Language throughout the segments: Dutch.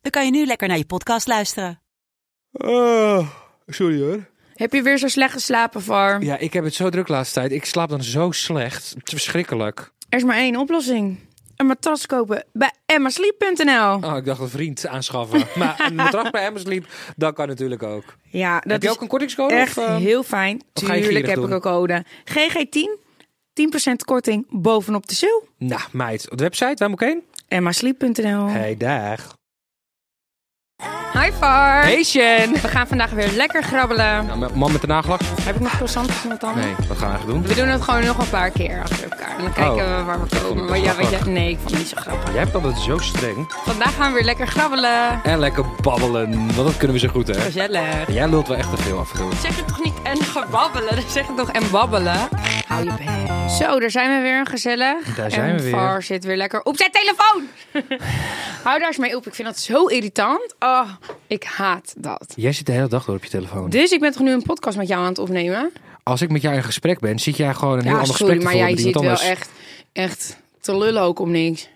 dan kan je nu lekker naar je podcast luisteren. Oh, sorry hoor. Heb je weer zo slecht geslapen, Var? Ja, ik heb het zo druk de laatste tijd. Ik slaap dan zo slecht. Het is verschrikkelijk. Er is maar één oplossing. Een matras kopen bij emmasleep.nl. Oh, ik dacht een vriend aanschaffen. maar een matras bij Amazon Sleep, dat kan natuurlijk ook. Ja, dat heb je is ook een kortingscode? echt of, eh? heel fijn. Tuurlijk heb ik een code. GG10, 10% korting bovenop de sale. Nou, meid. Op de website, waar moet ik heen? emmasleep.nl. Hey, dag. Hi, Var. Hey, Shen. We gaan vandaag weer lekker grabbelen. Nou, man met de nagelak? Heb ik nog croissantjes met tanden? Nee, wat gaan we eigenlijk doen? We doen het gewoon nog een paar keer achter elkaar. En dan kijken Oh. we waar we komen. Maar ja, weet je, nee, ik vond het niet zo grappig. Jij hebt altijd zo streng. Vandaag gaan we weer lekker grabbelen. En lekker babbelen. Want dat kunnen we zo goed, hè? Gezellig. Jij lult wel echt te veel af. Zeg je toch niet en gebabbelen? Dan zeg je toch en babbelen? Hou je bek. Zo, daar zijn we weer gezellig. Daar zijn en we weer. Var zit weer lekker op zijn telefoon. Hou daar eens mee op. Ik vind dat zo irritant. Oh, ik haat dat. Jij zit de hele dag door op je telefoon. Dus ik ben toch nu een podcast met jou aan het opnemen? Als ik met jou in gesprek ben, zit jij gewoon een heel ja, ander sorry, gesprek te maar voeren jij zit wel echt, echt te lullen ook om niks.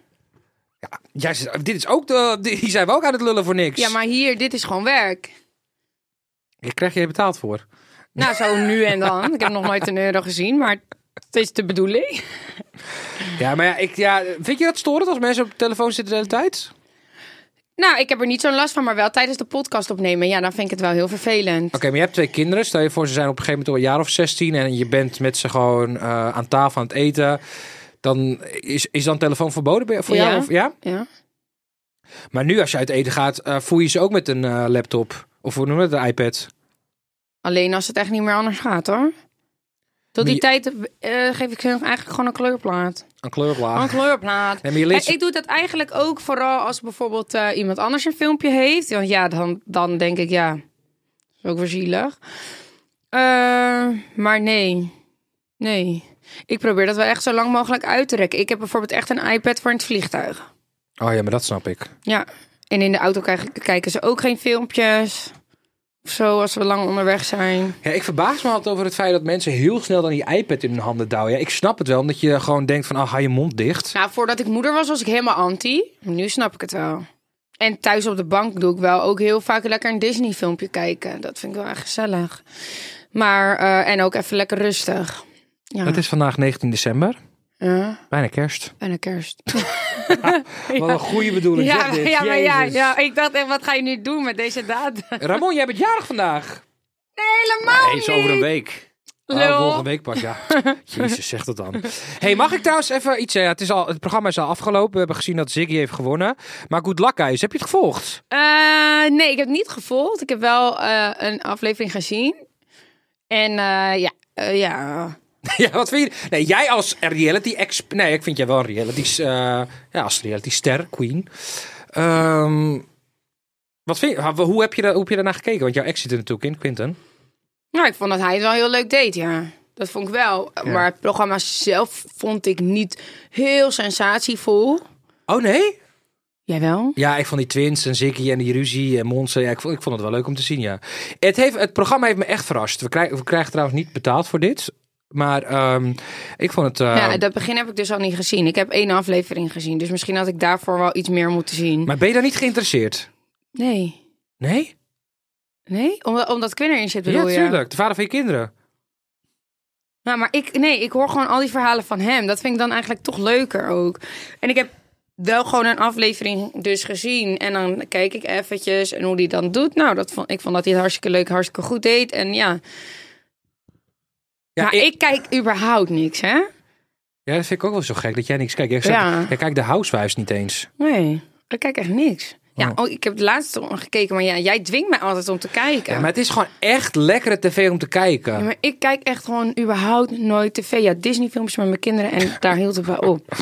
Ja, jij zit, dit is ook de, die zijn we ook aan het lullen voor niks. Ja, maar hier, dit is gewoon werk. Hier krijg je betaald voor. Nou, zo nu en dan. Ik heb nog nooit een euro gezien, maar het is de bedoeling. Ja, maar ja, ik, ja, vind je dat storend als mensen op de telefoon zitten de hele tijd? Nou, ik heb er niet zo'n last van, maar wel tijdens de podcast opnemen. Ja, dan vind ik het wel heel vervelend. Oké, maar je hebt twee kinderen. Stel je voor, ze zijn op een gegeven moment al een jaar of 16 en je bent met ze gewoon eh, aan tafel aan het eten. Dan is, is dan telefoon verboden voor Ja. jou? Of, ja? Ja. Maar nu als je uit eten gaat, eh, voer je ze ook met een eh, laptop. Of hoe noemen we het, een iPad? Alleen als het echt niet meer anders gaat, hoor. Tot die tijd eh, geef ik ze eigenlijk gewoon een kleurplaat. Een kleurplaat. Een kleurplaat. Nee, je ze- ik doe dat eigenlijk ook vooral als bijvoorbeeld eh, iemand anders een filmpje heeft. Want ja, dan, dan denk ik, ja, is ook weer zielig. Eh, maar nee, nee. Ik probeer dat wel echt zo lang mogelijk uit te rekken. Ik heb bijvoorbeeld echt een iPad voor in het vliegtuig. Oh ja, maar dat snap ik. Ja, en in de auto kijken ze ook geen filmpjes. Of zo, als we lang onderweg zijn. Ja, ik verbaas me altijd over het feit dat mensen heel snel dan die iPad in hun handen douwen. Ja, ik snap het wel, omdat je gewoon denkt van, ah, hou je mond dicht. Nou, voordat ik moeder was, was ik helemaal anti. Nu snap ik het wel. En thuis op de bank doe ik wel ook heel vaak lekker een Disney-filmpje kijken. Dat vind ik wel echt gezellig. Maar, eh, en ook even lekker rustig. Ja, Het is vandaag 19 december. ja Bijna kerst. een kerst. Wat een goede bedoeling ja, zeg dit. ja, maar ja, ja, ik dacht echt, wat ga je nu doen met deze datum? Ramon, jij bent jarig vandaag. Helemaal Nee, is over een week. Oh, volgende week pas, ja. Jezus, zeg dat dan. hey, mag ik trouwens even iets zeggen? Het, is al, het programma is al afgelopen. We hebben gezien dat Ziggy heeft gewonnen. Maar Good Luck Guys, heb je het gevolgd? Eh, nee, ik heb het niet gevolgd. Ik heb wel eh, een aflevering gezien. En eh, ja, eh, ja, ja, wat vind je? Nee, jij als reality exp Nee, ik vind jij wel een reality... eh, ja, als reality ster, queen. Ehm, wat vind je? Hoe heb je, daar, hoe heb je daarnaar gekeken? Want jouw ex zit er natuurlijk in, Quinten. Nou, ik vond dat hij het wel heel leuk deed, ja. Dat vond ik wel. Maar het programma zelf vond ik niet heel sensatievol. Oh nee? Jij wel? Ja, ik vond die twins en Ziggy en die ruzie en Monse. Ja, ik, vond, ik vond het wel leuk om te zien, ja. Het, heeft, het programma heeft me echt verrast. We krijgen, we krijgen trouwens niet betaald voor dit. Maar ehm, ik vond het... Ja, dat begin heb ik dus al niet gezien. Ik heb één aflevering gezien. Dus misschien had ik daarvoor wel iets meer moeten zien. Maar ben je daar niet geïnteresseerd? Nee. Nee? Nee? Omdat, omdat Quinn erin zit, bedoel ja, je? tuurlijk. De vader van je kinderen. Nou, maar ik, nee, ik hoor gewoon al die verhalen van hem. Dat vind ik dan eigenlijk toch leuker ook. En ik heb wel gewoon een aflevering dus gezien. En dan kijk ik eventjes en hoe die dan doet. Nou, dat vond, ik vond dat hij het hartstikke leuk, hartstikke goed deed. En ja, Ja, maar ik, kijk überhaupt niks, hè? ja, dat vind ik ook wel zo gek dat jij niks kijkt. Jij, zegt- Ja. jij kijkt de Housewives niet eens. Nee, ik kijk echt niks. Ja, Oh. oh, ik heb de laatste gekeken, maar ja, jij dwingt mij altijd om te kijken. Ja, maar het is gewoon echt lekkere tv om te kijken. Ja, maar ik kijk echt gewoon überhaupt nooit tv. Ja, Disney-filmpjes met mijn kinderen en daar hield het bij op.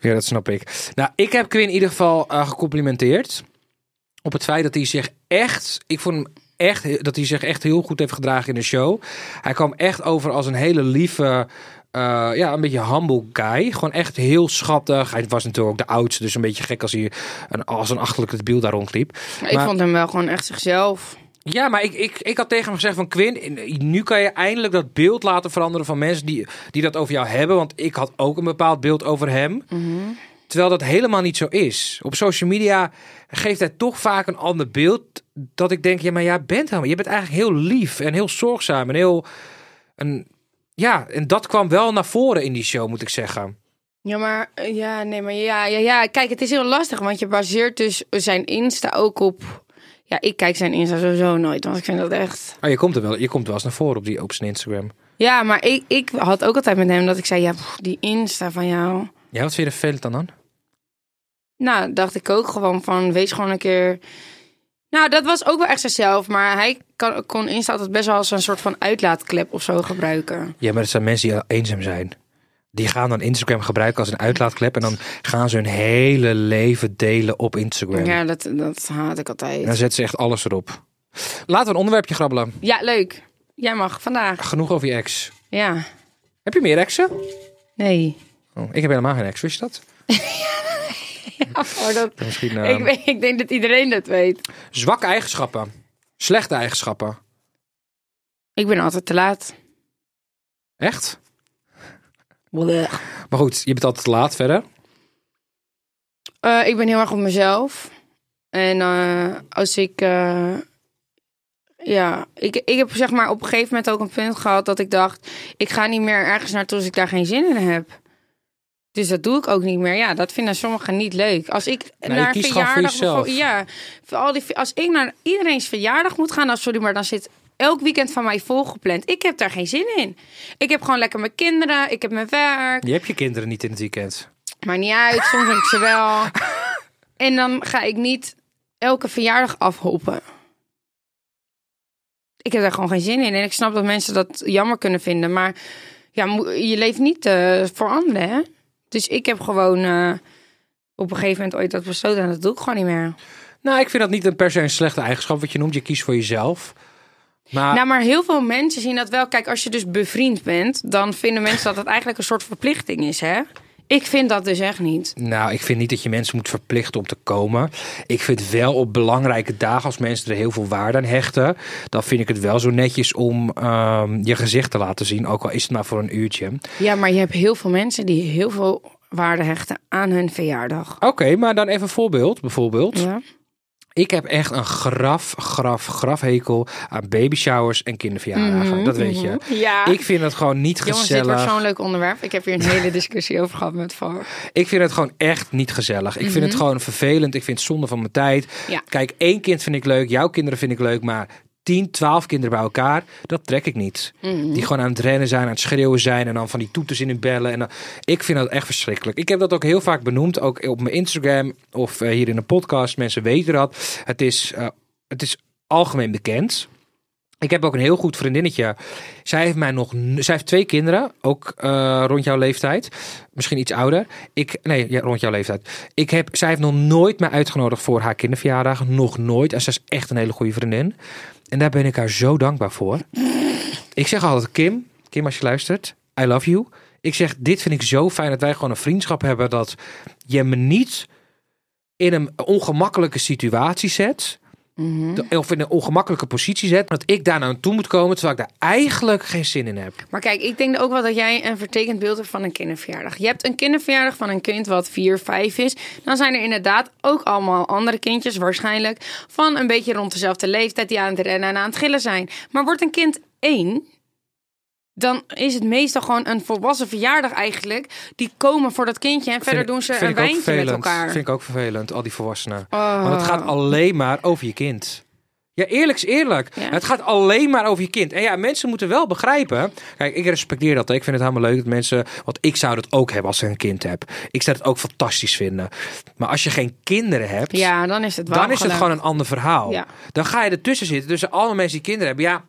Ja, dat snap ik. Nou, ik heb Quinn in ieder geval eh, gecomplimenteerd. op het feit dat hij zich echt, ik vond hem echt, dat hij zich echt heel goed heeft gedragen in de show. Hij kwam echt over als een hele lieve, eh, ja, een beetje humble guy. Gewoon echt heel schattig. Hij was natuurlijk ook de oudste, dus een beetje gek als hij een, als een achterlijk het beeld daar rondliep. Maar ik vond hem wel gewoon echt zichzelf. Ja, maar ik, ik, ik had tegen hem gezegd van Quinn, nu kan je eindelijk dat beeld laten veranderen van mensen die, die dat over jou hebben. Want ik had ook een bepaald beeld over hem. Terwijl dat helemaal niet zo is. Op social media geeft hij toch vaak een ander beeld. Dat ik denk, ja, maar jij bent helemaal. Je bent eigenlijk heel lief en heel zorgzaam en heel. En, ja, en dat kwam wel naar voren in die show, moet ik zeggen. Ja, maar eh, ja, nee, maar ja, ja, ja. Kijk, het is heel lastig, want je baseert dus zijn Insta ook op. Ja, ik kijk zijn Insta sowieso nooit, want ik vind dat echt. Oh, je komt er wel, je komt wel eens naar voren op, die, op zijn Instagram. Ja, maar ik, ik had ook altijd met hem dat ik zei, ja, pff, die Insta van jou. Ja, wat vind je er vervelend dan dan? Nou, dacht ik ook gewoon van, wees gewoon een keer. Nou, dat was ook wel echt zichzelf, maar hij kan, kon Insta altijd best wel als een soort van uitlaatklep of zo gebruiken. Ja, maar het zijn mensen die eenzaam zijn. Die gaan dan Instagram gebruiken als een uitlaatklep. En dan gaan ze hun hele leven delen op Instagram. Ja, dat, dat haat ik altijd. En dan zetten ze echt alles erop. Laten we een onderwerpje grabbelen. Ja, leuk. Jij mag vandaag. Genoeg over je ex. Ja. Heb je meer exen? Nee. Oh, ik heb helemaal geen ex, wist je dat? Dat... Misschien ik, weet, ik denk dat iedereen dat weet. zwakke eigenschappen. Slechte eigenschappen. Ik ben altijd te laat. Echt? Maar goed, je bent altijd te laat verder. Eh, ik ben heel erg op mezelf. En eh, als ik... eh, ja, ik, ik heb zeg maar op een gegeven moment ook een punt gehad dat ik dacht... ik ga niet meer ergens naartoe als ik daar geen zin in heb. Dus dat doe ik ook niet meer. Ja, dat vinden sommigen niet leuk. Als ik naar voor verjaardag... Ja, voor al die, als ik naar iedereen's verjaardag moet gaan... Dan, sorry, maar dan zit elk weekend van mij volgepland. Ik heb daar geen zin in. Ik heb gewoon lekker mijn kinderen. Ik heb mijn werk. Je hebt je kinderen niet in het weekend. Maar niet uit, soms heb ik ze wel. En dan ga ik niet elke verjaardag afhoppen. Ik heb daar gewoon geen zin in. En ik snap dat mensen dat jammer kunnen vinden. Maar ja, je leeft niet eh, voor anderen, hè? Dus ik heb gewoon eh, op een gegeven moment ooit dat besloten. En dat doe ik gewoon niet meer. Nou, ik vind dat niet een per se een slechte eigenschap wat je noemt. Je kiest voor jezelf. Maar Nou, maar heel veel mensen zien dat wel. Kijk, als je dus bevriend bent, dan vinden mensen dat het eigenlijk een soort verplichting is, hè? Ik vind dat dus echt niet. Nou, ik vind niet dat je mensen moet verplichten om te komen. Ik vind wel op belangrijke dagen, als mensen er heel veel waarde aan hechten, dan vind ik het wel zo netjes om ehm, je gezicht te laten zien. Ook al is het maar voor een uurtje. Ja, maar je hebt heel veel mensen die heel veel waarde hechten aan hun verjaardag. Oké, maar dan even een voorbeeld. Bijvoorbeeld, Ja. Ik heb echt een graf, graf, grafhekel aan baby showers en kinderverjaardagen. dat weet je. Ja. Ik vind het gewoon niet Jongens, dit gezellig. wordt zo'n leuk onderwerp. Ik heb hier een hele discussie over gehad met Var. Ik vind het gewoon echt niet gezellig. Ik vind het gewoon vervelend. Ik vind het zonde van mijn tijd. Mhm. Ja. Kijk, één kind vind ik leuk. Jouw kinderen vind ik leuk. Maar 10, 12 kinderen bij elkaar, dat trek ik niet. Mhm. Die gewoon aan het rennen zijn, aan het schreeuwen zijn. En dan van die toeters in hun bellen. En dan, ik vind dat echt verschrikkelijk. Ik heb dat ook heel vaak benoemd. Ook op mijn Instagram of eh, hier in de podcast. Mensen weten dat. Het is, eh, het is algemeen bekend. Ik heb ook een heel goed vriendinnetje. Zij heeft mij nog. Zij heeft twee kinderen, ook eh, rond jouw leeftijd. Misschien iets ouder. Ik, nee, ja, rond jouw leeftijd. Ik heb, zij heeft nog nooit mij uitgenodigd voor haar kinderverjaardag. Nog nooit. En zij is echt een hele goede vriendin. En daar ben ik haar zo dankbaar voor. Ik zeg altijd, Kim, Kim als je luistert, I love you. Ik zeg, dit vind ik zo fijn dat wij gewoon een vriendschap hebben. Dat je me niet in een ongemakkelijke situatie zet. De- Of in een ongemakkelijke positie zet. Dat ik daar nou naartoe moet komen. Terwijl ik daar eigenlijk geen zin in heb. Maar kijk, ik denk ook wel dat jij een vertekend beeld hebt van een kinderverjaardag. Je hebt een kinderverjaardag van een kind wat 4, 5 is. Dan zijn er inderdaad ook allemaal andere kindjes, waarschijnlijk, van een beetje rond dezelfde leeftijd die aan het rennen en aan het gillen zijn. Maar wordt een kind 1, dan is het meestal gewoon een volwassen verjaardag eigenlijk. Die komen voor dat kindje en verder doen ze een wijntje met elkaar. Vind ik ook vervelend, al die volwassenen. Oh. Want het gaat alleen maar over je kind. Ja, eerlijk is eerlijk. Ja. Het gaat alleen maar over je kind. En ja, mensen moeten wel begrijpen. Kijk, ik respecteer dat. Ik vind het helemaal leuk dat mensen... Want ik zou dat ook hebben als ik een kind heb. Ik zou het ook fantastisch vinden. Maar als je geen kinderen hebt... Ja, dan is het dan is het gewoon een ander verhaal. Ja. Dan ga je ertussen zitten tussen alle mensen die kinderen hebben. Ja,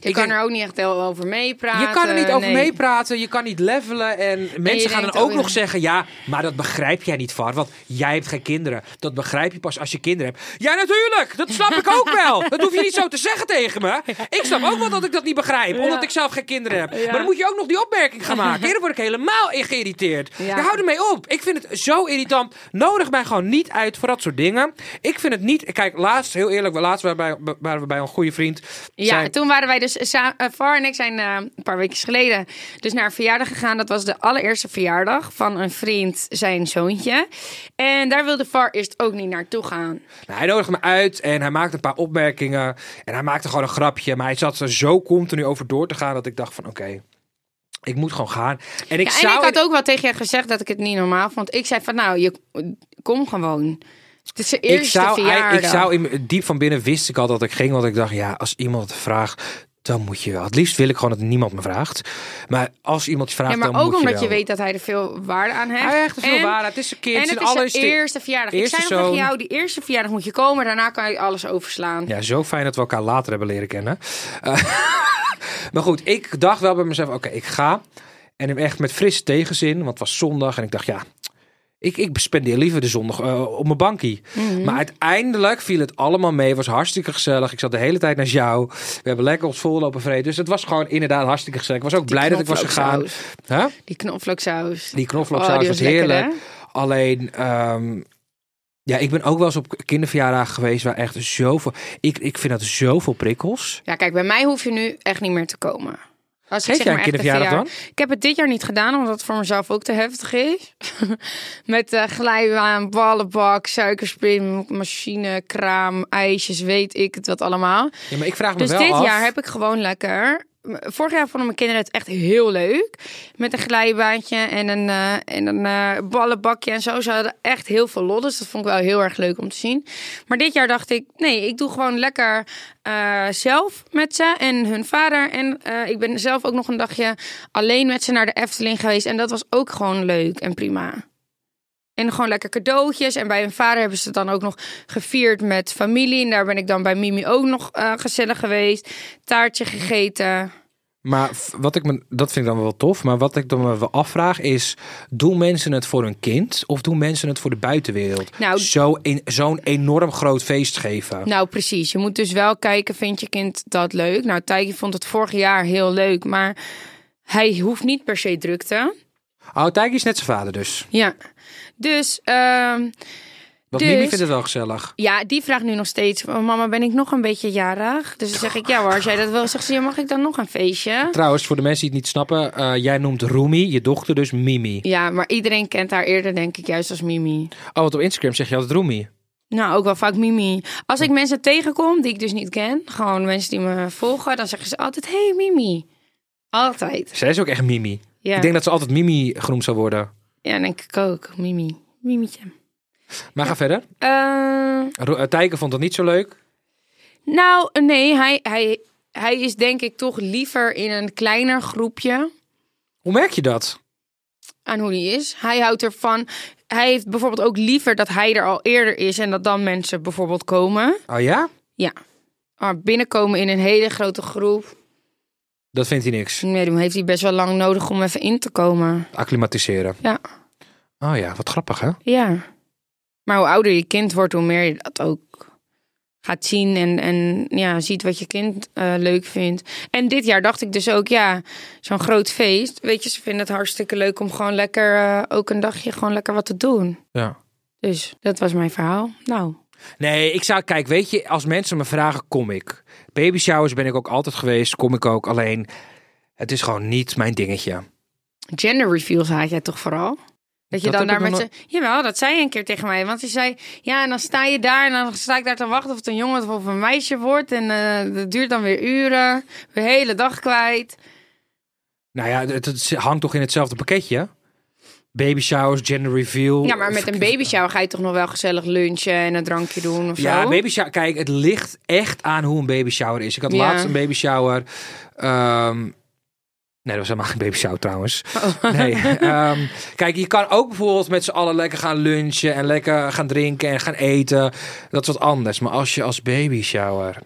Je Ik kan denk- er ook niet echt heel over meepraten. Je kan er niet over nee. meepraten, je kan niet levelen. En mensen gaan dan ook nog zeggen: ja, maar dat begrijp jij niet, Var. Want jij hebt geen kinderen. Dat begrijp je pas als je kinderen hebt. Ja, natuurlijk, dat snap ik ook wel. Dat hoef je niet zo te zeggen tegen me. Ik snap ook wel dat ik dat niet begrijp, omdat ik zelf geen kinderen heb. Maar dan moet je ook nog die opmerking gaan maken. Eerder word ik helemaal geïrriteerd. Ja. Hou ermee op. Ik vind het zo irritant. Nodig mij gewoon niet uit voor dat soort dingen. Ik vind het niet. Kijk, laatst, heel eerlijk, laatst waren we bij, waren we bij een goede vriend. Ja, Zijn- toen waren wij dus samen. Var en ik zijn eh, een paar weken geleden dus naar een verjaardag gegaan. Dat was de allereerste verjaardag van een vriend, zijn zoontje. En daar wilde Var eerst ook niet naartoe gaan. Nou, hij nodigde me uit en hij maakte een paar opmerkingen. En hij maakte gewoon een grapje. Maar hij zat er zo continu over door te gaan dat ik dacht van oké, ik moet gewoon gaan. En ik Ja, en zou... ik had ook wel tegen je gezegd dat ik het niet normaal vond. Ik zei van nou, je kom gewoon. Het is de ik eerste zou, verjaardag. ik zou in, diep van binnen wist ik al dat ik ging. Want ik dacht, ja, als iemand vraagt, dan moet je wel. Het liefst wil ik gewoon dat niemand me vraagt. Maar als iemand je vraagt, ja, maar dan ook moet omdat je je, wel. weet dat hij er veel waarde aan heeft. Hij hecht er veel En- waarde. Het is een kind. En het is zijn allereerste- eerste verjaardag. eerste ik zei nog tegen jou, die eerste verjaardag moet je komen. Daarna kan je alles overslaan. Ja, zo fijn dat we elkaar later hebben leren kennen. Eh, maar goed, ik dacht wel bij mezelf, oké, ik ga. En echt met frisse tegenzin, want het was zondag. En ik dacht, ja, ik, ik spendeer liever de zondag eh, op mijn bankie. Mhm. Maar uiteindelijk viel het allemaal mee. Het was hartstikke gezellig. Ik zat de hele tijd naar jou. We hebben lekker ons vol lopen vreten. Dus het was gewoon inderdaad hartstikke gezellig. Ik was ook blij dat ik was gegaan. Huh? Die knoflooksaus. Die knoflooksaus Oh, was, heerlijk. Alleen, ehm, ja, ik ben ook wel eens op kinderverjaardagen geweest waar echt zoveel... Ik, ik vind dat zoveel prikkels. Ja, kijk, bij mij hoef je nu echt niet meer te komen. Als ik Geef zeg maar kinderverjaardag verjaar- Ik heb het dit jaar niet gedaan, omdat het voor mezelf ook te heftig is. Met uh, glijbaan, ballenbak, suikerspin, machine, kraam, ijsjes, weet ik het wat allemaal. Ja, maar ik vraag me Dus wel dit af... jaar heb ik gewoon lekker. Vorig jaar vonden mijn kinderen het echt heel leuk. Met een glijbaantje en een, eh, en een eh, ballenbakje en zo. Ze hadden echt heel veel lol. Dus dat vond ik wel heel erg leuk om te zien. Maar dit jaar dacht ik, nee, ik doe gewoon lekker eh, zelf met ze en hun vader. En ik ben zelf ook nog een dagje alleen met ze naar de Efteling geweest. En dat was ook gewoon leuk en prima. En gewoon lekker cadeautjes. En bij hun vader hebben ze het dan ook nog gevierd met familie. En daar ben ik dan bij Mimi ook nog eh, gezellig geweest. Taartje gegeten. Maar wat ik me, dat vind ik dan wel tof. Maar wat ik dan me wel afvraag is: doen mensen het voor hun kind of doen mensen het voor de buitenwereld? Nou- Zo zo'n enorm groot feest geven. Nou, precies. Je moet dus wel kijken, vindt je kind dat leuk? Nou, Tijkje vond het vorig jaar heel leuk. Maar hij hoeft niet per se drukte. Oh, Tijk is net zijn vader dus. Ja. Dus... ehm, Want Dus- Mimi vindt het wel gezellig. Ja, die vraagt nu nog steeds: "Oh, Mama, ben ik nog een beetje jarig? Dus dan zeg ik: Ja, hoor, als jij dat wil, zegt ze: ja, Mag ik dan nog een feestje? Trouwens, voor de mensen die het niet snappen, eh, jij noemt Rumi, je dochter dus Mimi. Ja, maar iedereen kent haar eerder, denk ik, juist als Mimi. Oh, want op Instagram zeg je altijd Rumi. Nou, ook wel vaak Mimi. Als ik mensen tegenkom die ik dus niet ken, gewoon mensen die me volgen, dan zeggen ze altijd: Hey Mimi. Altijd. Zij is ook echt Mimi. Ja, Ik denk dat ze altijd Mimi genoemd zou worden. ja denk ik ook. Mimi. Mimietje. Maar ga verder. Eh, Ro- eh, Tijke vond het niet zo leuk. nou, nee, hij, hij, hij is denk ik toch liever in een kleiner groepje. Hoe merk je dat? aan hoe die is. Hij houdt ervan. Hij heeft bijvoorbeeld ook liever dat hij er al eerder is en dat dan mensen bijvoorbeeld komen. Oh ja? Ja. Maar binnenkomen in een hele grote groep. Dat vindt hij niks. Nee, dan heeft hij best wel lang nodig om even in te komen. Acclimatiseren. Ja. Oh ja, wat grappig hè? Ja. Maar hoe ouder je kind wordt, hoe meer je dat ook gaat zien en, en ja, ziet wat je kind eh, leuk vindt. En dit jaar dacht ik dus ook, ja, zo'n groot feest. Weet je, ze vinden het hartstikke leuk om gewoon lekker, eh, ook een dagje gewoon lekker wat te doen. Ja. Dus dat was mijn verhaal. Nou, Nee, ik zou, kijk, weet je, als mensen me vragen, kom ik. Baby showers ben ik ook altijd geweest, kom ik ook. Alleen, het is gewoon niet mijn dingetje. gender reveals had jij toch vooral? Dat je Dat dan daar met. Jawel, dat zei je een keer tegen mij. Want hij zei, ja, en dan sta je daar en dan sta ik daar te wachten of het een jongen of een meisje wordt. En eh dat duurt dan weer uren. De hele dag kwijt. Nou ja, het, het hangt toch in hetzelfde pakketje? Baby showers, gender reveal. Ja, maar met een baby shower ga je toch nog wel gezellig lunchen en een drankje doen of Ja, zo? baby shower. Kijk, het ligt echt aan hoe een baby shower is. Ik had Ja. laatst een baby shower. ehm, nee, dat was helemaal geen baby shower trouwens. Oh. Nee. ehm, kijk, je kan ook bijvoorbeeld met z'n allen lekker gaan lunchen en lekker gaan drinken en gaan eten. Dat is wat anders. Maar als je als baby shower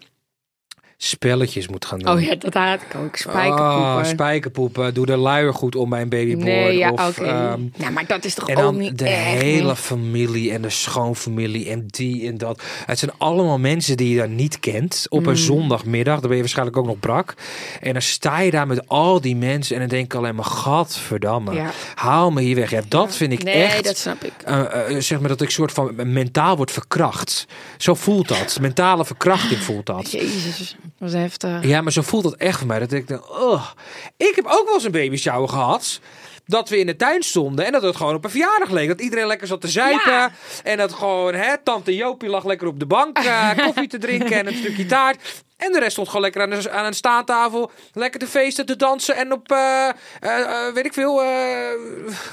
spelletjes moet gaan doen. Oh ja, dat haat ik ook. Spijkerpoepen. Oh, spijkerpoepen. Doe de luier goed om bij een babyboy. nee, ja, of, oké. ehm, ja, maar dat is toch en ook dan niet de echt, hele nee. familie en de schoonfamilie en die en dat. Het zijn allemaal mensen die je dan niet kent. Op Mm. een zondagmiddag, dan ben je waarschijnlijk ook nog brak. En dan sta je daar met al die mensen en dan denk ik alleen maar, gadverdamme. Ja. Haal me hier weg. Ja, dat vind ik nee, echt... dat snap ik. eh, zeg maar dat ik soort van mentaal word verkracht. Zo voelt dat. Mentale verkrachting voelt dat. Jezus, dat was heftig. Ja, maar zo voelt dat echt voor mij. Dat ik denk, oh. Ik heb ook wel eens een baby shower gehad. Dat we in de tuin stonden en dat het gewoon op een verjaardag leek. Dat iedereen lekker zat te zuipen. Ja. En dat gewoon, hè, tante Jopie lag lekker op de bank eh, koffie te drinken en een stukje taart. En de rest stond gewoon lekker aan, de, aan een staantafel. Lekker te feesten, te dansen en op, eh, eh, eh, weet ik veel,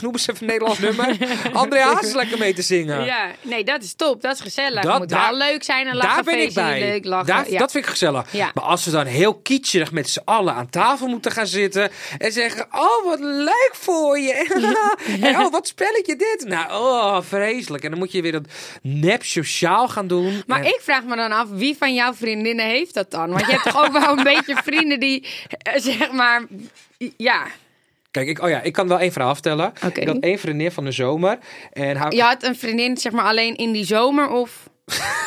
noem eens even een Nederlands nummer. André Hazes lekker mee te zingen. Ja, nee, dat is top. Dat is gezellig. Dat- moet daar- wel leuk zijn en lachen. Daar ben ik bij. Leuk, lachen. Daar, ja. Dat vind ik gezellig. Ja. Maar als we dan heel kitscherig met z'n allen aan tafel moeten gaan zitten en zeggen: Oh, wat leuk voor je. en oh, wat spelletje dit. Nou, oh, vreselijk. En dan moet je weer dat nep sociaal gaan doen. Maar En- ik vraag me dan af, wie van jouw vriendinnen heeft dat dan? Want je hebt toch ook wel een beetje vrienden die, eh, zeg maar, ja. Kijk, ik, oh ja, ik kan wel één verhaal vertellen. Oké. Ik had één vriendin van de zomer. En haar, Je had een vriendin, zeg maar, alleen in die zomer of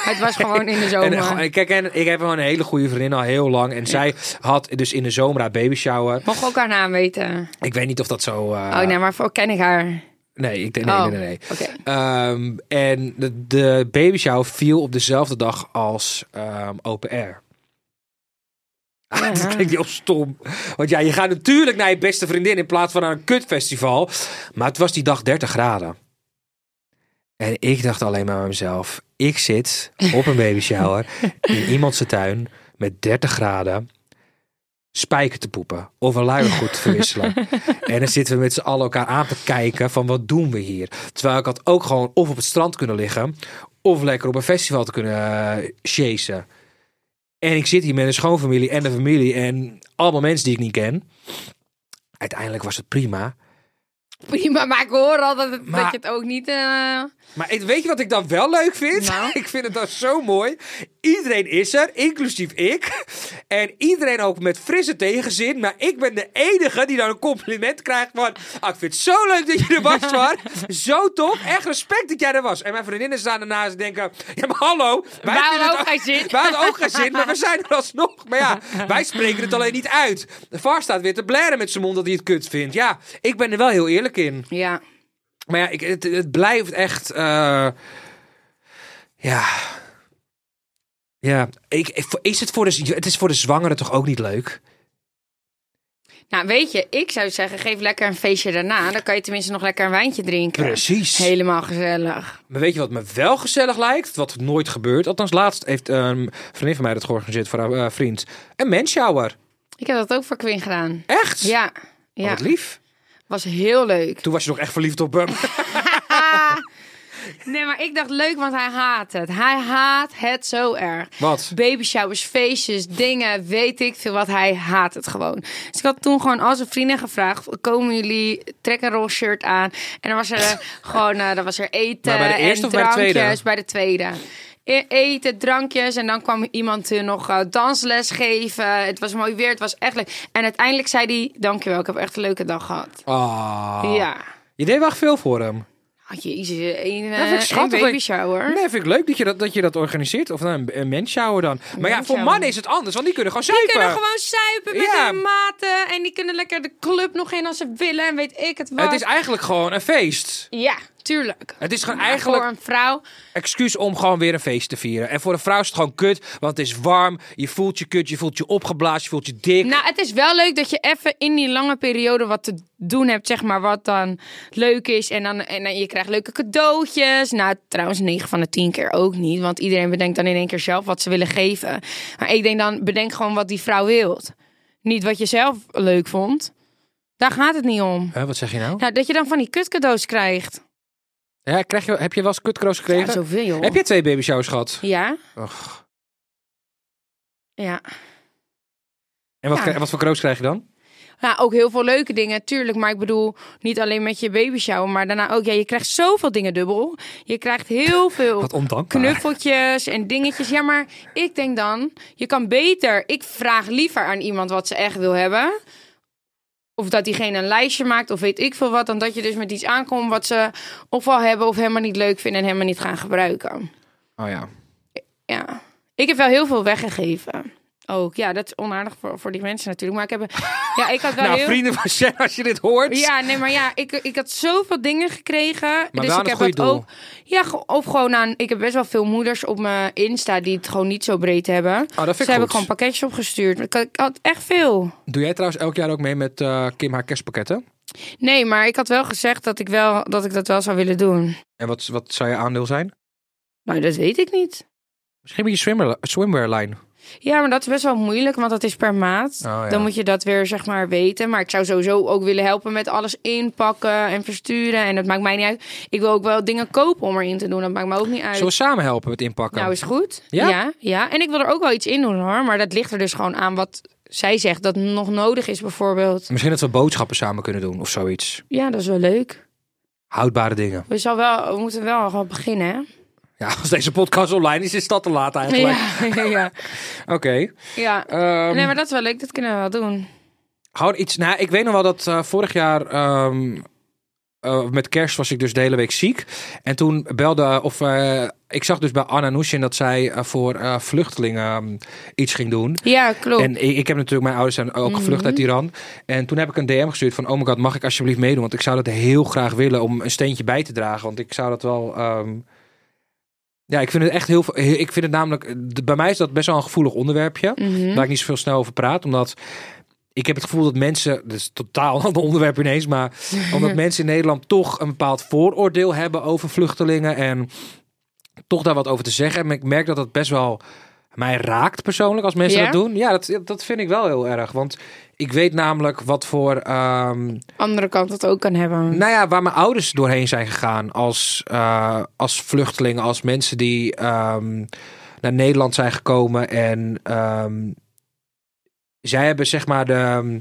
het was gewoon in de zomer? En, eh, kijk, en ik heb gewoon een hele goede vriendin al heel lang. En zij had dus in de zomer haar baby shower. Mocht ook haar naam weten? Ik weet niet of dat zo. eh, oh nee, maar voor ken ik haar. Nee, ik denk nee, Oh, nee, nee. Ehm, en de, de baby shower viel op dezelfde dag als ehm, open air. Ah, dat klinkt heel stom. Want ja, je gaat natuurlijk naar je beste vriendin in plaats van naar een kutfestival. Maar het was die dag 30 graden. En ik dacht alleen maar bij mezelf. Ik zit op een baby shower in iemands tuin met 30 graden spijker te poepen of een luiergoed te verwisselen. en dan zitten we met z'n allen elkaar aan te kijken van wat doen we hier. Terwijl ik had ook gewoon of op het strand kunnen liggen of lekker op een festival te kunnen uh, chasen. En ik zit hier met een schoonfamilie en de familie en allemaal mensen die ik niet ken. Uiteindelijk was het prima. Prima, maar ik hoor al dat, het, Maar- dat je het ook niet... eh, Maar weet je wat ik dan wel leuk vind? Nou? ik vind het dan zo mooi. Iedereen is er, inclusief ik. En iedereen ook met frisse tegenzin. Maar ik ben de enige die dan een compliment krijgt van... Ah, ik vind het zo leuk dat je er was, Zwaar. zo tof. Echt respect dat jij er was. En mijn vriendinnen staan ernaast en denken... Ja, maar hallo. Wij vinden hadden het ook geen zin. Wij hadden ook geen zin, maar we zijn er alsnog. Maar ja, wij spreken het alleen niet uit. De VAR staat weer te blaren met zijn mond dat hij het kut vindt. Ja, ik ben er wel heel eerlijk in. Ja. Maar ja, ik, het, het blijft echt. eh, ja. Ja, ik, is het, voor de, het is voor de zwangere toch ook niet leuk? Nou, weet je, ik zou zeggen, geef lekker een feestje daarna. Dan kan je tenminste nog lekker een wijntje drinken. Precies. Helemaal gezellig. Maar weet je wat me wel gezellig lijkt? Wat nooit gebeurt. Althans, laatst heeft een vriendin van mij dat georganiseerd voor haar eh, vriend. Een mensshower. Ik heb dat ook voor Quinn gedaan. Echt? Ja. Oh, Ja, Wat lief. Was heel leuk. Toen was je nog echt verliefd op hem. Nee, maar ik dacht leuk, want hij haat het. Hij haat het zo erg. Wat? Baby showers, feestjes, dingen, weet ik veel wat. Hij haat het gewoon. Dus ik had toen gewoon al zijn vrienden gevraagd: komen jullie, trek een roze shirt aan. En dan was er gewoon, eh, dan was er eten Maar bij de eerste en of bij de tweede? drankjes. Bij de tweede. E- Eten, drankjes en dan kwam iemand eh, nog eh, dansles geven. Het was mooi weer, het was echt leuk. En uiteindelijk zei hij, dankjewel, ik heb echt een leuke dag gehad. Ah. Ja. Je deed wel echt veel voor hem. Oh, jezus, een, Ja, vind ik schattig baby shower. Nee, vind ik leuk dat je dat, dat, je dat organiseert. Of nou, een, een mensshower dan. Maar ja, voor mannen is het anders, want die kunnen gewoon Die zuipen. kunnen gewoon zuipen met Ja. hun maten. En die kunnen lekker de club nog in als ze willen. En weet ik het wat. Het is eigenlijk gewoon een feest. Ja, tuurlijk. Het is gewoon Maar eigenlijk Voor een vrouw. excuus om gewoon weer een feest te vieren. En voor een vrouw is het gewoon kut, want het is warm. Je voelt je kut, je voelt je opgeblazen, je voelt je dik. Nou, het is wel leuk dat je even in die lange periode wat te doen hebt, zeg maar, wat dan leuk is. En dan, en dan je krijgt leuke cadeautjes. Nou, trouwens, 9 van de 10 keer ook niet. Want iedereen bedenkt dan in één keer zelf wat ze willen geven. Maar ik denk dan, bedenk gewoon wat die vrouw wilt. Niet wat je zelf leuk vond. Daar gaat het niet om. Wat zeg je nou? Nou, dat je dan van die kutcadeaus krijgt. Ja, krijg je, heb je wel eens kutkroos gekregen? Ja, zoveel, joh. heb je twee baby showers gehad? Ja, Och. ja. En wat, Ja. krijg- wat voor kroos krijg je dan? Nou, ook heel veel leuke dingen, tuurlijk. Maar ik bedoel, niet alleen met je baby shower, maar daarna ook. Ja, je krijgt zoveel dingen dubbel. Je krijgt heel veel knuffeltjes en dingetjes. Ja, maar ik denk dan, je kan beter. Ik vraag liever aan iemand wat ze echt wil hebben. Of dat diegene een lijstje maakt, of weet ik veel wat. Dan dat je dus met iets aankomt wat ze ofwel hebben of helemaal niet leuk vinden en helemaal niet gaan gebruiken. Oh ja. Ja, ik heb wel heel veel weggegeven. Ook, ja, dat is onaardig voor, voor die mensen natuurlijk. Maar ik heb, ja, ik had wel Nou, heel... vrienden van Shen, als je dit hoort. Ja, nee, maar ja, ik, ik had zoveel dingen gekregen. dus ik heb dat doel. ook. Ja, of gewoon aan. Ik heb best wel veel moeders op mijn Insta die het gewoon niet zo breed hebben. Oh, dat Ze ik hebben gewoon pakketjes opgestuurd. Ik had, echt veel. Doe jij trouwens elk jaar ook mee met eh, Kim haar kerstpakketten? Nee, maar ik had wel gezegd dat ik, wel, dat, ik dat wel zou willen doen. En wat, wat zou je aandeel zijn? Nou, dat weet ik niet. Misschien met je swimmer, swimwear line. Ja, maar dat is best wel moeilijk, want dat is per maat. Oh, ja. Dan moet je dat weer, zeg maar, weten. Maar ik zou sowieso ook willen helpen met alles inpakken en versturen. En dat maakt mij niet uit. Ik wil ook wel dingen kopen om erin te doen. Dat maakt me ook niet uit. Zullen we samen helpen met inpakken? Nou, is goed. Ja? ja? Ja, En ik wil er ook wel iets in doen hoor. Maar dat ligt er dus gewoon aan wat zij zegt dat nog nodig is, bijvoorbeeld. Misschien dat we boodschappen samen kunnen doen of zoiets. Ja, dat is wel leuk. Houdbare dingen. We, zal wel, we moeten wel gewoon beginnen, hè? Ja, als deze podcast online is, is dat te laat eigenlijk. Ja, ja. Oké. ja. Ehm, Nee, maar dat is wel leuk. Dat kunnen we wel doen. Gewoon iets. Nou, ik weet nog wel dat eh, vorig jaar. ehm, eh, met kerst was ik dus de hele week ziek. En toen belde. Of eh, ik zag dus bij Anna Nushin dat zij voor vluchtelingen ehm, iets ging doen. Ja, klopt. En ik, ik heb natuurlijk, mijn ouders zijn ook gevlucht uit Iran. En toen heb ik een DM gestuurd van, oh my god, mag ik alsjeblieft meedoen? Want ik zou dat heel graag willen om een steentje bij te dragen. Want ik zou dat wel... Ja, ik vind het echt heel... heel- Ik vind het namelijk... Bij mij is dat best wel een gevoelig onderwerpje. Mhm. Waar ik niet zoveel snel over praat. Omdat ik heb het gevoel dat mensen... Dat is totaal een ander onderwerp ineens. Maar omdat mensen in Nederland toch een bepaald vooroordeel hebben over vluchtelingen. En toch daar wat over te zeggen. En ik merk dat dat best wel mij raakt persoonlijk als mensen Ja? dat doen. Ja, dat, dat vind ik wel heel erg. Want ik weet namelijk wat voor... ehm, Andere kant dat ook kan hebben. nou ja, waar mijn ouders doorheen zijn gegaan als, eh, als vluchtelingen, als mensen die ehm, naar Nederland zijn gekomen en ehm, zij hebben zeg maar de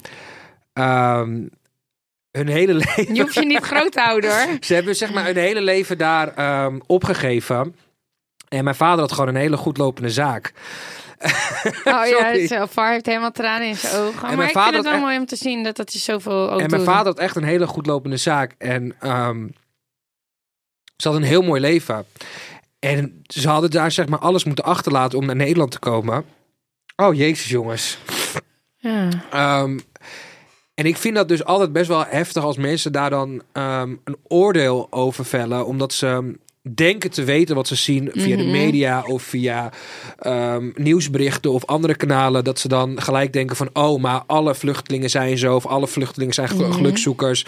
hun hele leven. Je hoeft je niet groot te houden hoor. Ze hebben zeg maar hun hele leven daar opgegeven. En mijn vader had gewoon een hele goed lopende zaak. Oh ja. Zelfar heeft helemaal tranen in zijn ogen. mijn maar ik vader vind het wel mooi om te zien dat dat hij zoveel ook En mijn doet. vader had echt een hele goed lopende zaak. En ehm, ze had een heel mooi leven. En ze hadden daar zeg maar alles moeten achterlaten om naar Nederland te komen. Oh jezus jongens. Ja. Ehm, en ik vind dat dus altijd best wel heftig als mensen daar dan ehm, een oordeel over vellen. Omdat ze denken te weten wat ze zien via de Mhm. media of via ehm, nieuwsberichten of andere kanalen. Dat ze dan gelijk denken van oh, maar alle vluchtelingen zijn zo of alle vluchtelingen zijn Mhm. gelukzoekers.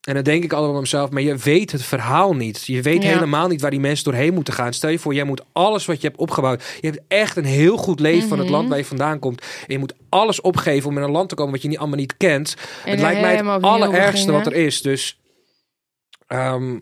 En dan denk ik altijd bij mezelf, maar je weet het verhaal niet. Je weet Ja. helemaal niet waar die mensen doorheen moeten gaan. Stel je voor, jij moet alles wat je hebt opgebouwd. Je hebt echt een heel goed leven van het Mhm. land waar je vandaan komt. En je moet alles opgeven om in een land te komen wat je niet allemaal niet kent. En het lijkt mij het allerergste wat er is. Dus ehm,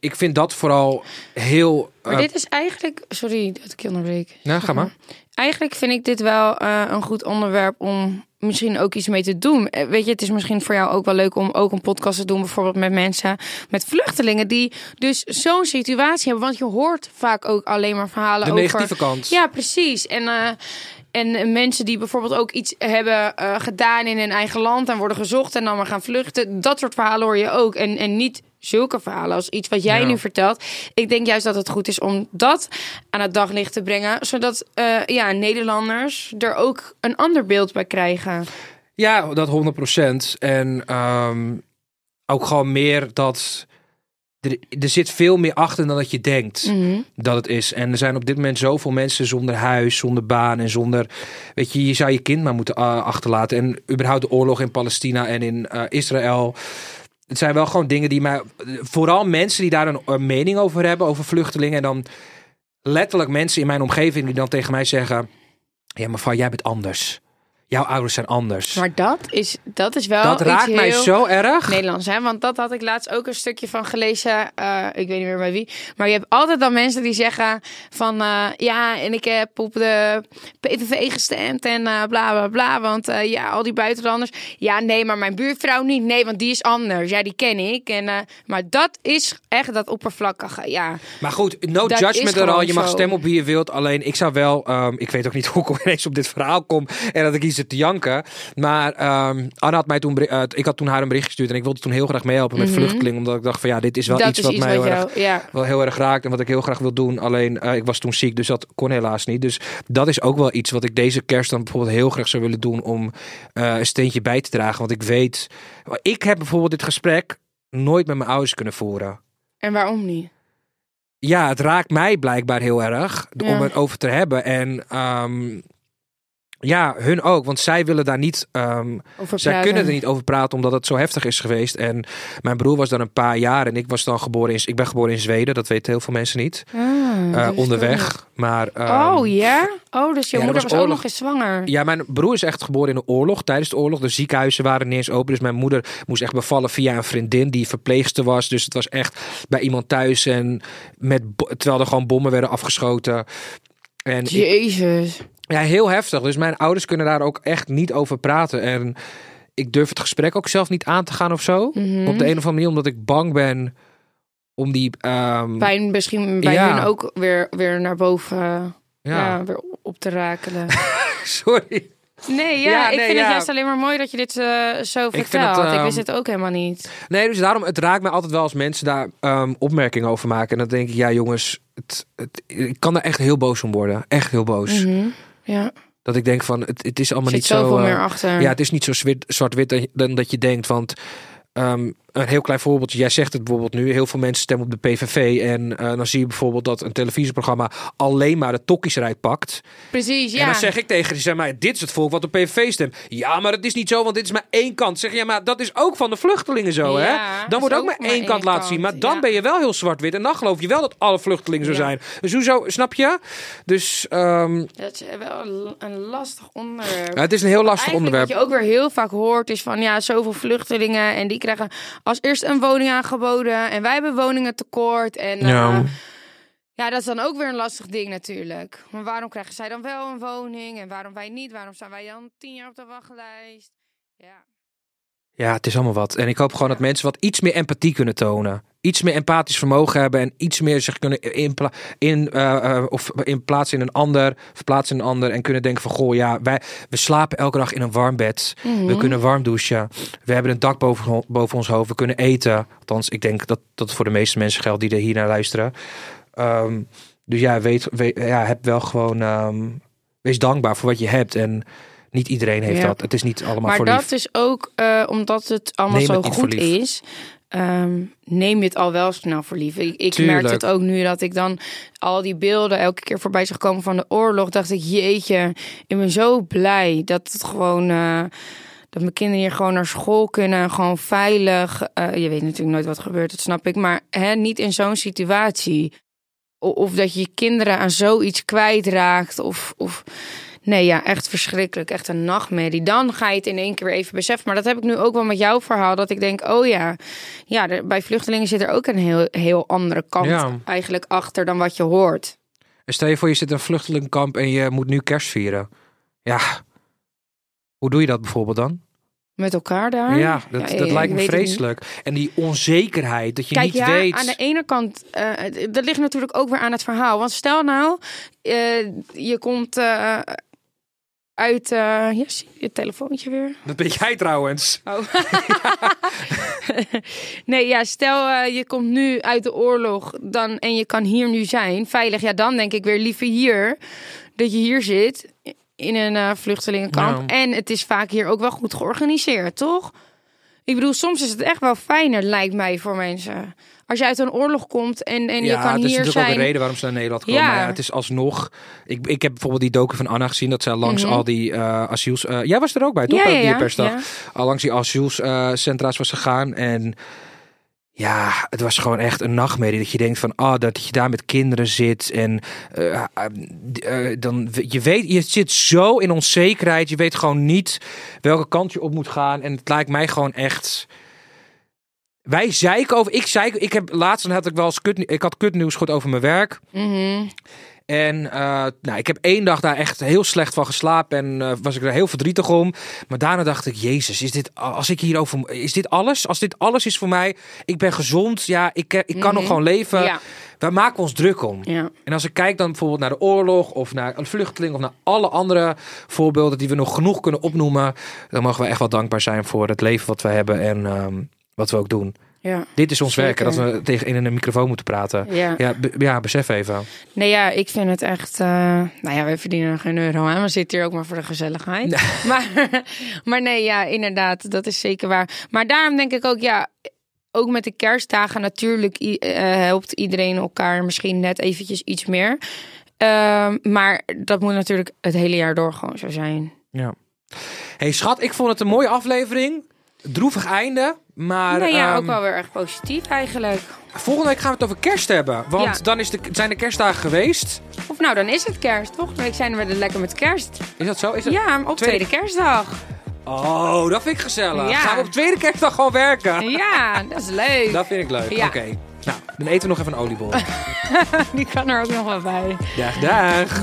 ik vind dat vooral heel... Maar eh, dit is eigenlijk... Sorry dat ik je onderbreek. nou, ga maar. Eigenlijk vind ik dit wel eh, een goed onderwerp om misschien ook iets mee te doen. Eh, Weet je, het is misschien voor jou ook wel leuk om ook een podcast te doen, bijvoorbeeld met mensen, met vluchtelingen die dus zo'n situatie hebben. Want je hoort vaak ook alleen maar verhalen De over. negatieve kant. Ja, precies. En, en mensen die bijvoorbeeld ook iets hebben gedaan in hun eigen land en worden gezocht en dan maar gaan vluchten. Dat soort verhalen hoor je ook. En, en niet zulke verhalen als iets wat jij Ja. nu vertelt. Ik denk juist dat het goed is om dat aan het daglicht te brengen. Zodat eh, ja, Nederlanders er ook een ander beeld bij krijgen. Ja, dat 100%. En ehm, ook gewoon meer dat... Er, er zit veel meer achter dan dat je denkt Mhm. dat het is. En er zijn op dit moment zoveel mensen zonder huis, zonder baan en zonder... Weet je, je zou je kind maar moeten eh, achterlaten. En überhaupt de oorlog in Palestina en in eh, Israël. Het zijn wel gewoon dingen die mij... Vooral mensen die daar een, mening over hebben, over vluchtelingen. En dan letterlijk mensen in mijn omgeving die dan tegen mij zeggen... Ja, maar jij bent anders. Jouw ouders zijn anders. Maar dat is, dat is wel dat iets raakt mij zo erg. Nederlands, hè? Want dat had ik laatst ook een stukje van gelezen. eh, ik weet niet meer bij wie. Maar je hebt altijd dan mensen die zeggen van... eh, ja, en ik heb op de PVV gestemd en eh, bla, bla, bla. Want ja, al die buitenlanders. Ja, nee, maar mijn buurvrouw niet. Nee, want die is anders. Ja, die ken ik. En, maar dat is echt dat oppervlakkige, ja. Maar goed, no Dat judgment er al. Je mag stemmen op wie je wilt. Alleen ik zou wel, ehm, ik weet ook niet hoe ik ineens op dit verhaal kom en dat ik hier zit te janken. Maar ehm Anna had mij toen, eh, ik had toen haar een bericht gestuurd en ik wilde toen heel graag meehelpen met vluchtelingen, omdat ik dacht van ja, dit is wel Mhm. dat iets is wat iets mij erg. Ja. wel heel erg raakt en wat ik heel graag wil doen. Alleen eh, ik was toen ziek, dus dat kon helaas niet. Dus dat is ook wel iets wat ik deze kerst dan bijvoorbeeld heel graag zou willen doen om eh, een steentje bij te dragen. Want ik weet, ik heb bijvoorbeeld dit gesprek nooit met mijn ouders kunnen voeren. En waarom niet? Ja, het raakt mij blijkbaar heel erg Ja. om het over te hebben. En ehm, ja, hun ook, want zij willen daar niet. Over zij kunnen er niet over praten omdat het zo heftig is geweest. En mijn broer was dan een paar jaar en ik was dan geboren in. Ik ben geboren in Zweden, dat weten heel veel mensen niet. Ah, Eh, onderweg, maar. ehm, Oh ja? Oh, dus je ja, er moeder was was, ook nog eens zwanger. Ja, mijn broer is echt geboren in de oorlog, tijdens de oorlog. De ziekenhuizen waren niet eens open. Dus mijn moeder moest echt bevallen via een vriendin die verpleegster was. Dus het was echt bij iemand thuis. En met, terwijl er gewoon bommen werden afgeschoten. En ik- Jezus. Ja, heel heftig. Dus mijn ouders kunnen daar ook echt niet over praten. En ik durf het gesprek ook zelf niet aan te gaan of zo. Mhm. Op de een of andere manier, omdat ik bang ben om die... ehm, Pijn misschien bij Ja. hun ook weer, weer naar boven ja. ja. weer op te rakelen. sorry. Nee, ja, Ja, ik nee, vind ja. het juist alleen maar mooi dat je dit eh, zo vertelt. het, ik ehm, wist het ook helemaal niet. Nee, dus daarom, het raakt me altijd wel als mensen daar ehm, opmerkingen over maken. En dan denk ik, ja jongens, het, het, ik kan daar echt heel boos om worden. Echt heel boos. Mhm. Ja, Dat ik denk van, het, het is allemaal niet zoveel zo... eh, meer achter. Ja, het is niet zo zwart- zwart-wit dan- dan dat je denkt. Want ehm, een heel klein voorbeeldje. Jij zegt het bijvoorbeeld nu. Heel veel mensen stemmen op de PVV. En eh, dan zie je bijvoorbeeld dat een televisieprogramma alleen maar de tokkies eruit pakt. Precies, ja. En dan zeg ik tegen die, zeg maar, dit is het volk wat op PVV stemt. Ja, maar het is niet zo, want dit is maar één kant. Zeg je, ja, maar dat is ook van de vluchtelingen zo, Ja, hè? Dan wordt ook maar ook maar één kant laten zien. Maar dan ja. ben je wel heel zwart-wit. En dan geloof je wel dat alle vluchtelingen zo Ja. zijn. Dus hoezo, snap je? Dus um, Dat is wel een- lastig onderwerp. het is een heel lastig onderwerp. Wat je ook weer heel vaak hoort is van ja, zoveel vluchtelingen en die krijgen als eerst een woning aangeboden en wij hebben woningen tekort en eh, Ja. ja. dat is dan ook weer een lastig ding natuurlijk. Maar waarom krijgen zij dan wel een woning en waarom wij niet? Waarom staan wij dan tien jaar op de wachtlijst? Ja. Ja, het is allemaal wat. En ik hoop gewoon dat mensen wat iets meer empathie kunnen tonen. Iets meer empathisch vermogen hebben en iets meer zich kunnen inpla in, eh, eh, of in plaatsen in een ander, verplaatsen in een ander en kunnen denken van goh, ja, wij we slapen elke dag in een warm bed. Mhm. We kunnen warm douchen. We hebben een dak boven, boven ons hoofd. We kunnen eten. Althans, ik denk dat dat voor de meeste mensen geldt die er hier naar luisteren. Ehm, dus ja, weet, weet, ja, heb wel gewoon, ehm, wees dankbaar voor wat je hebt en niet iedereen heeft Ja. dat. Het is niet allemaal Maar voor dat lief. is ook eh, omdat het allemaal Neem zo het goed is. Ehm, neem je het al wel snel voor lief. Ik, merk het ook nu dat ik dan al die beelden elke keer voorbij zag komen van de oorlog. Dacht ik, jeetje, ik ben zo blij dat het gewoon. eh, dat mijn kinderen hier gewoon naar school kunnen, gewoon veilig. Eh, je weet natuurlijk nooit wat gebeurt, dat snap ik. Maar hè, niet in zo'n situatie. Of dat je je kinderen aan zoiets kwijtraakt. Of, of nee, ja, echt verschrikkelijk. Echt een nachtmerrie. Dan ga je het in één keer weer even beseffen. Maar dat heb ik nu ook wel met jouw verhaal. Dat ik denk, oh ja, ja er- bij vluchtelingen zit er ook een heel, heel andere kant Ja. eigenlijk achter dan wat je hoort. En stel je voor, je zit in een vluchtelingenkamp en je moet nu kerst vieren. Ja, hoe doe je dat bijvoorbeeld dan? Met elkaar daar. Ja, dat, Ja, dat lijkt me vreselijk. En die onzekerheid, dat je Kijk, niet ja, weet... aan de ene kant, eh, dat ligt natuurlijk ook weer aan het verhaal. Want stel nou, eh, je komt eh, uit, eh ja, zie je telefoontje weer? Dat ben jij trouwens. Oh. nee, ja, stel eh, je komt nu uit de oorlog dan, en je kan hier nu zijn, veilig. Ja, dan denk ik weer liever hier, dat je hier zit in een eh, vluchtelingenkamp. En het is vaak hier ook wel goed georganiseerd, toch? Ik bedoel, soms is het echt wel fijner, lijkt mij, voor mensen. Als je uit een oorlog komt en, en je ja, kan het is hier natuurlijk ook zijn. een reden waarom ze naar Nederland komen. Ja. Maar ja, het is alsnog... Ik, ik heb bijvoorbeeld die docu van Anna gezien, dat zij langs Mhm. al die eh asiels... eh, jij was er ook bij, toch? Ja, ja, die ja, persdag. ja. Al langs die asielscentra's was gegaan en... Ja, het was gewoon echt een nachtmerrie. Dat je denkt van, ah, dat je daar met kinderen zit. En eh, dan, je weet, je zit zo in onzekerheid. Je weet gewoon niet welke kant je op moet gaan. En het lijkt mij gewoon echt... Wij zeiken over, ik zei, ik heb laatst dan had ik wel eens kut, ik had kutnieuws gehoord over mijn werk. Mhm. En eh, nou, ik heb één dag daar echt heel slecht van geslapen en eh, was ik er heel verdrietig om. Maar daarna dacht ik, Jezus, is dit, als ik hierover, is dit alles? Als dit alles is voor mij, ik ben gezond, ja, ik, ik kan nog gewoon leven. Ja. Wij maken ons druk om. Ja. En als ik kijk dan bijvoorbeeld naar de oorlog of naar een vluchteling of naar alle andere voorbeelden die we nog genoeg kunnen opnoemen, dan mogen we echt wel dankbaar zijn voor het leven wat we hebben en ehm, wat we ook doen. Ja. Dit is ons werk, dat we tegen in een microfoon moeten praten. Ja. Ja, be- ja besef even. Nee, ja, ik vind het echt. eh, nou ja, wij verdienen geen euro aan. We zitten hier ook maar voor de gezelligheid. Maar, maar nee, ja, inderdaad, dat is zeker waar. Maar daarom denk ik ook, ja, ook met de kerstdagen natuurlijk eh, helpt iedereen elkaar misschien net eventjes iets meer. Ehm, maar dat moet natuurlijk het hele jaar door gewoon zo zijn. Ja. Hey schat, ik vond het een mooie aflevering. Droevig einde. Maar nee, ja, ehm, ook wel weer erg positief eigenlijk. volgende week gaan we het over kerst hebben. Want Ja. dan is de, zijn de kerstdagen geweest. Of nou, dan is het kerst. Volgende week zijn we er lekker met kerst. Is dat zo? Is dat... Ja, op Tweede- tweede kerstdag. Oh, dat vind ik gezellig. Ja. Gaan we op tweede kerstdag gewoon werken? Ja, dat is leuk. Dat vind ik leuk. Ja. Oké. Nou, dan eten we nog even een oliebol. Die kan er ook nog wel bij. dag, dag.